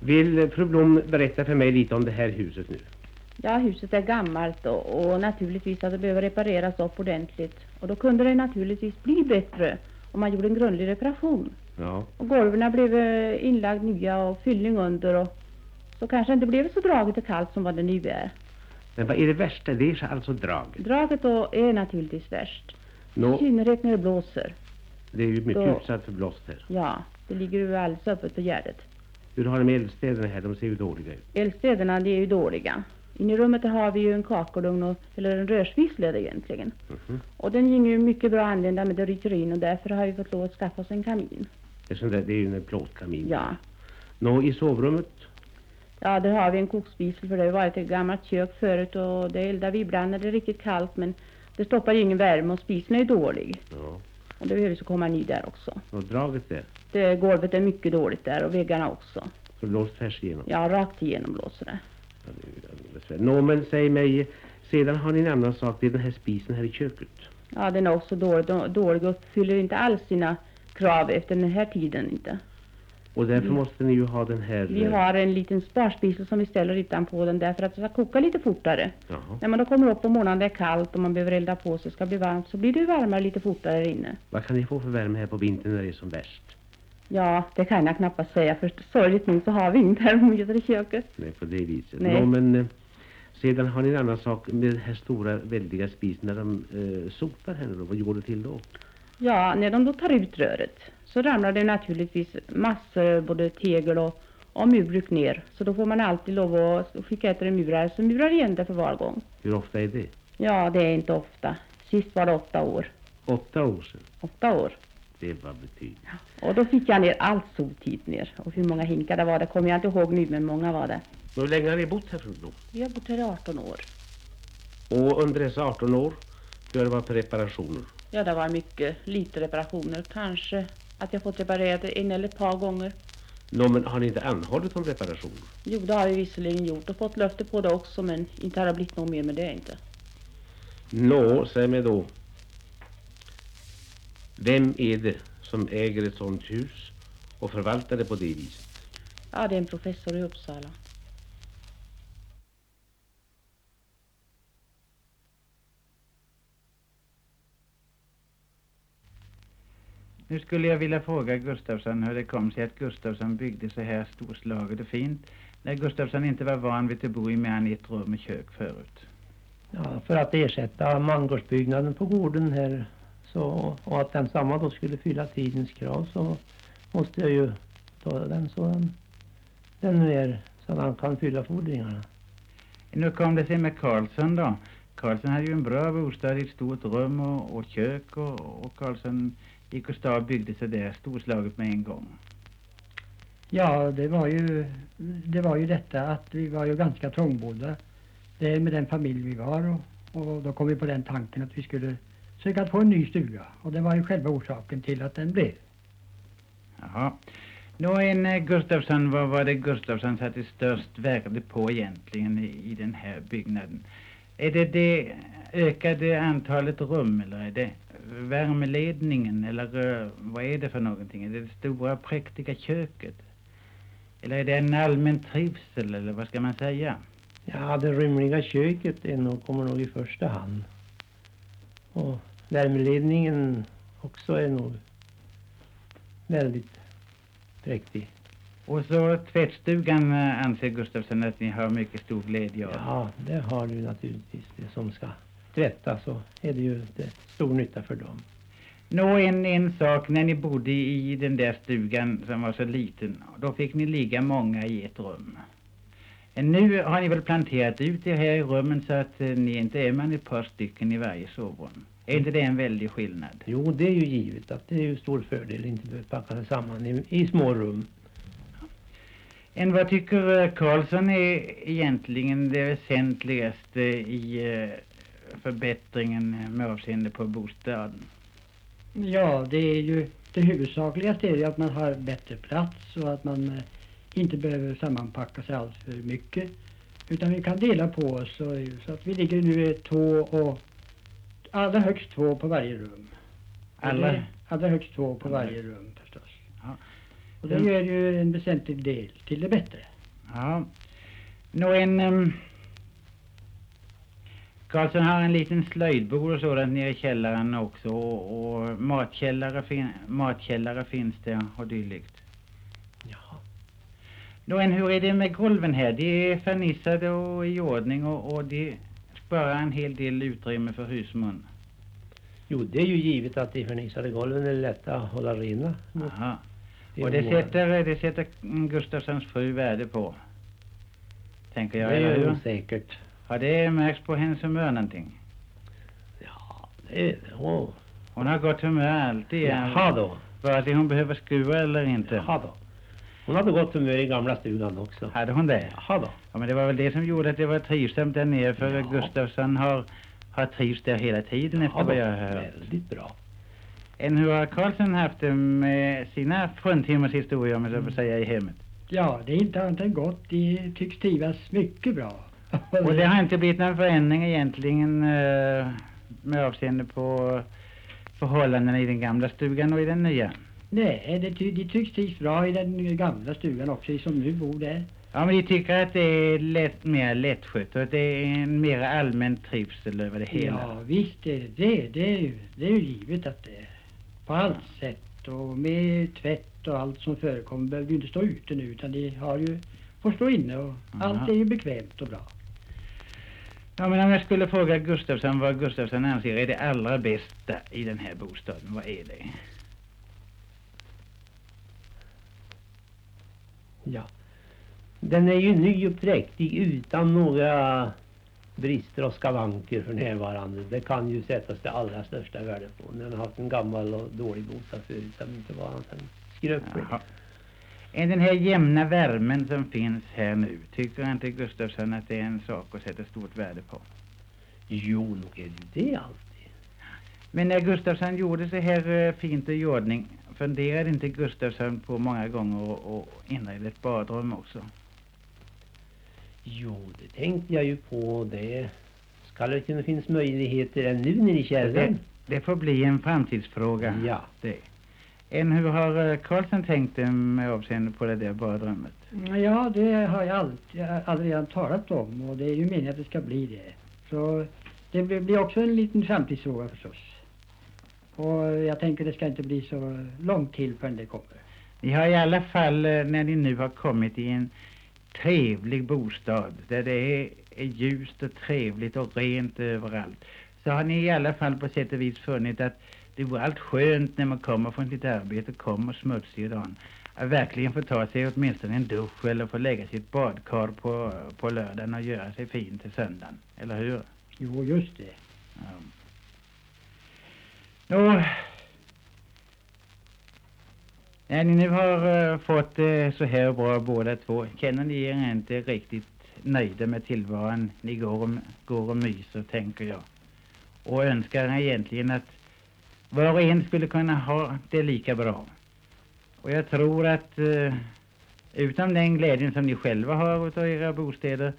Vill fru Blom berätta för mig lite om det här huset nu? Ja, huset är gammalt och, och naturligtvis att det behöver repareras upp ordentligt. Och då kunde det naturligtvis bli bättre om man gjorde en grundlig reparation. Ja. Och golven blev eh, inlagd nya och fyllning under och så kanske det inte blev så dragigt och kallt som vad det nu är. Men vad är det värsta? Det är alltså draget. Draget då är naturligtvis värst. I Nå, synnerhet när det blåser. det är ju mycket Då- utsatt för blåst här. Ja, det ligger ju alldeles öppet på Gärdet. Hur har det med eldstäderna här? De ser ju dåliga ut. Eldstäderna, de är ju dåliga. Inne i rummet har vi ju en kakelugn, och, eller en rörsvissla egentligen. Mhm. Och den gick ju mycket bra att använda med det rycker in och därför har vi fått lov att skaffa oss en kamin. Det är, sån där, det är ju en plåtkamin. Ja. Nå, i sovrummet? Ja, där har vi en kokspisel för det har varit ett gammalt kök förut och det eldar vi ibland när det är riktigt kallt men det stoppar ju ingen värme och spisen är dålig. Ja. Och det behöver så komma ny där också. Och draget där? Det, golvet är mycket dåligt där och väggarna också. Så blåst tvärs igenom? Ja, rakt igenom blåser det. Ja, det är. Nå, men säg mig, sedan har ni en annan sak. Det är den här spisen här i köket. Ja, den är också dålig, då- dålig och uppfyller inte alls sina krav efter den här tiden inte. Och därför Mm. måste ni ju ha den här... Vi eh, har en liten sparspisel som vi ställer utanpå den därför att det ska koka lite fortare. Jaha. När man då kommer upp på morgonen det är kallt och man behöver elda på så det ska bli varmt så blir det ju varmare lite fortare inne. Vad kan ni få för värme här på vintern när det är som värst? Ja, det kan jag knappast säga för sorgligt nog så har vi inte termometer i köket. Nej, på det viset. Nej. Nå, men eh, sedan har ni en annan sak med den här stora väldiga spisen när de eh, sopar här då. Vad går det till då? Ja, när de då tar ut röret så ramlar det naturligtvis massor både tegel och, och murbruk ner. Så då får man alltid lov att skicka efter en murare som murar igen det för var gång. Hur ofta är det? Ja, det är inte ofta. Sist var det åtta år. Åtta år sedan. Åtta år. Det var betyg. Och då fick jag ner allt sot hit ner. Och hur många hinkar det var, det kommer jag inte ihåg nu, men många var det. Nå, Hur länge har ni bott här Blom? Vi har bott här i 18 år. Och under dessa 18 år, hur har det varit för reparationer? Ja, det var mycket lite reparationer. Kanske att jag fått reparerat det en eller ett par gånger. Nå, men har ni inte anhållit om reparationer? Jo, det har vi visserligen gjort och fått löfte på det också, men inte har det blivit något mer med det inte. Nå, säg mig då. Vem är det som äger ett sånt hus och förvaltar det på det viset? Ja, det är en professor i Uppsala. Nu skulle jag vilja fråga Gustafsson hur det kom sig att Gustafsson byggde så här storslaget och fint när Gustafsson inte var van vid att bo i mer än ett rum med kök förut. Ja, för att ersätta mangårdsbyggnaden på gården här så, och att den samma då skulle fylla tidens krav så måste jag ju ta den så den, den är så att han kan fylla fordringarna. Nu kom det sig med Karlsson då. Karlsson hade ju en bra bostad i ett stort rum och, och kök och, och Karlsson gick och stad byggde så där storslaget med en gång. Ja, det var ju, det var ju detta att vi var ju ganska trångbodda. Det är med den familj vi var och, och då kom vi på den tanken att vi skulle söka få en ny stuga. Och det var ju själva orsaken till att den blev. Jaha. Nå, en eh, Gustafsson, vad var det Gustafsson satte störst värde på egentligen i, i den här byggnaden? Är det det ökade antalet rum eller är det värmeledningen eller eh, vad är det för någonting? Är det det stora präktiga köket? Eller är det en allmän trivsel eller vad ska man säga? Ja, det rymliga köket är nog, kommer nog i första hand. Och värmeledningen också är nog väldigt präktig. Och så tvättstugan eh, anser Gustafsson att ni har mycket stor glädje av. Ja, det har du naturligtvis. Det som ska tvättas så är det ju till stor nytta för dem. Nå, en, en sak, när ni bodde i den där stugan som var så liten, då fick ni ligga många i ett rum. Nu har ni väl planterat ut er här i rummen så att eh, ni inte är man ett par stycken i varje sovrum. Är inte det en väldig skillnad? Jo, det är ju givet att det är ju stor fördel inte behöva packa sig samman i, i små rum. En vad tycker eh, Karlsson är egentligen det väsentligaste i eh, förbättringen med avseende på bostaden? Ja, det är ju det huvudsakligaste är ju att man har bättre plats och att man eh, inte behöver sammanpacka sig alls för mycket. Utan vi kan dela på oss och, så att vi ligger nu två och allra högst två på varje rum. Alla- Allra högst två på varje rum förstås. Och det gör ju en väsentlig del till det bättre. Ja. Nå en... Um, Karlsson har en liten slöjdbord och sådant nere i källaren också och, och matkällare, fin, matkällare finns det och dylikt. Ja. Nå en, hur är det med golven här? De är fernissade och i ordning och, och de sparar en hel del utrymme för husmun. Jo, det är ju givet att de förnisade golven är lätta att hålla rena. Aha. Och det sätter, det sätter Gustafssons fru värde på. Tänker Det jag, eller ju hur? säkert. Har det märkts på hennes humör någonting? Ja, det är åh. Hon har gott humör alltid. Jaha då. Vare sig hon behöver skruva eller inte. Jaha då. Hon hade gott humör i gamla stugan också. Hade hon det? Jaha då. Ja, men det var väl det som gjorde att det var trivsamt där nere för Ja. Gustafsson har, har trivts där hela tiden efter Jaha vad då. jag har hört. Väldigt bra. En hur har Karlsson haft det med sina fruntimmershistorier om jag så får säga i hemmet? Ja, det är inte annat än gott. De tycks trivas mycket bra. Och det har inte blivit någon förändring egentligen eh, med avseende på förhållandena i den gamla stugan och i den nya? Nej, det ty de tycks trivs bra i den gamla stugan också, som nu bor där. Ja, men de tycker att det är lätt, mer lättskött och att det är en mer allmän trivsel över det hela. Ja, visst är det det. Det är ju, det är ju givet att det är på allt sätt. Och med tvätt och allt som förekommer behöver ju inte stå ute nu utan de har ju, får stå inne och Aha. allt är ju bekvämt och bra. Ja, men om jag skulle fråga Gustafsson vad Gustafsson anser är det allra bästa i den här bostaden, vad är det? Ja. Den är ju ny och präktig utan några brister och skavanker för närvarande. Det kan ju sättas det allra största värde på. Den har haft en gammal och dålig bostad förut som inte var annat än skröplig. Är den här jämna värmen som finns här nu, tycker inte Gustafsson att det är en sak att sätta stort värde på? Jo, nog är det det alltid. Men när Gustafsson gjorde så här eh, fint i ordning, funderade inte Gustafsson på många gånger att att inreda ett badrum också? Jo, det tänkte jag ju på. Det ska det kunna finnas möjligheter ännu nere i Det, källaren. det får bli en framtidsfråga. Ja. Det. En, hur har eh, Karlsson tänkt det med avseende på det där badrummet? Ja, det har jag alltid, aldrig redan talat om och det är ju meningen att det ska bli det. Så det blir blir också en liten framtidsfråga förstås. Och jag tänker det ska inte bli så långt till förrän det kommer. Ni har i alla fall, eh, när ni nu har kommit i en trevlig bostad där det är, ljust och trevligt och rent överallt, så har ni i alla fall på sätt och vis funnit att det vore allt skönt när man kommer från sitt arbete, kommer smutsig dagen, att verkligen få ta sig åtminstone en dusch eller få lägga sitt badkar på, på lördagen och göra sig fin till söndagen. Eller hur? Jo, just det. Ja. Nå, när ni nu har eh, fått det så här bra båda två, känner ni er inte riktigt nöjda med tillvaron? Ni går och, går och myser, tänker jag. Och önskar egentligen att var och en skulle kunna ha det lika bra. Och jag tror att eh, utom den glädjen som ni själva har utav era bostäder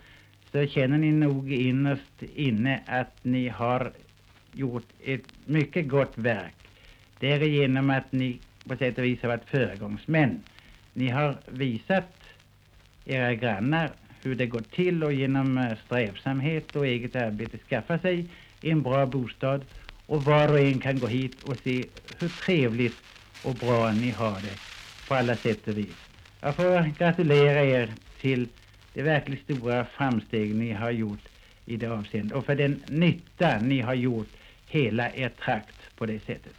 så känner ni nog innerst inne att ni har gjort ett mycket gott verk. Därigenom att ni på sätt och vis har varit föregångsmän. Ni har visat era grannar hur det går till och genom eh, strävsamhet och eget arbete skaffa sig en bra bostad och var och en kan gå hit och se hur trevligt och bra ni har det på alla sätt och vis. Jag får gratulera er till det verkligt stora framsteg ni har gjort i det avseendet och för den nytta ni har gjort hela er trakt på det sättet.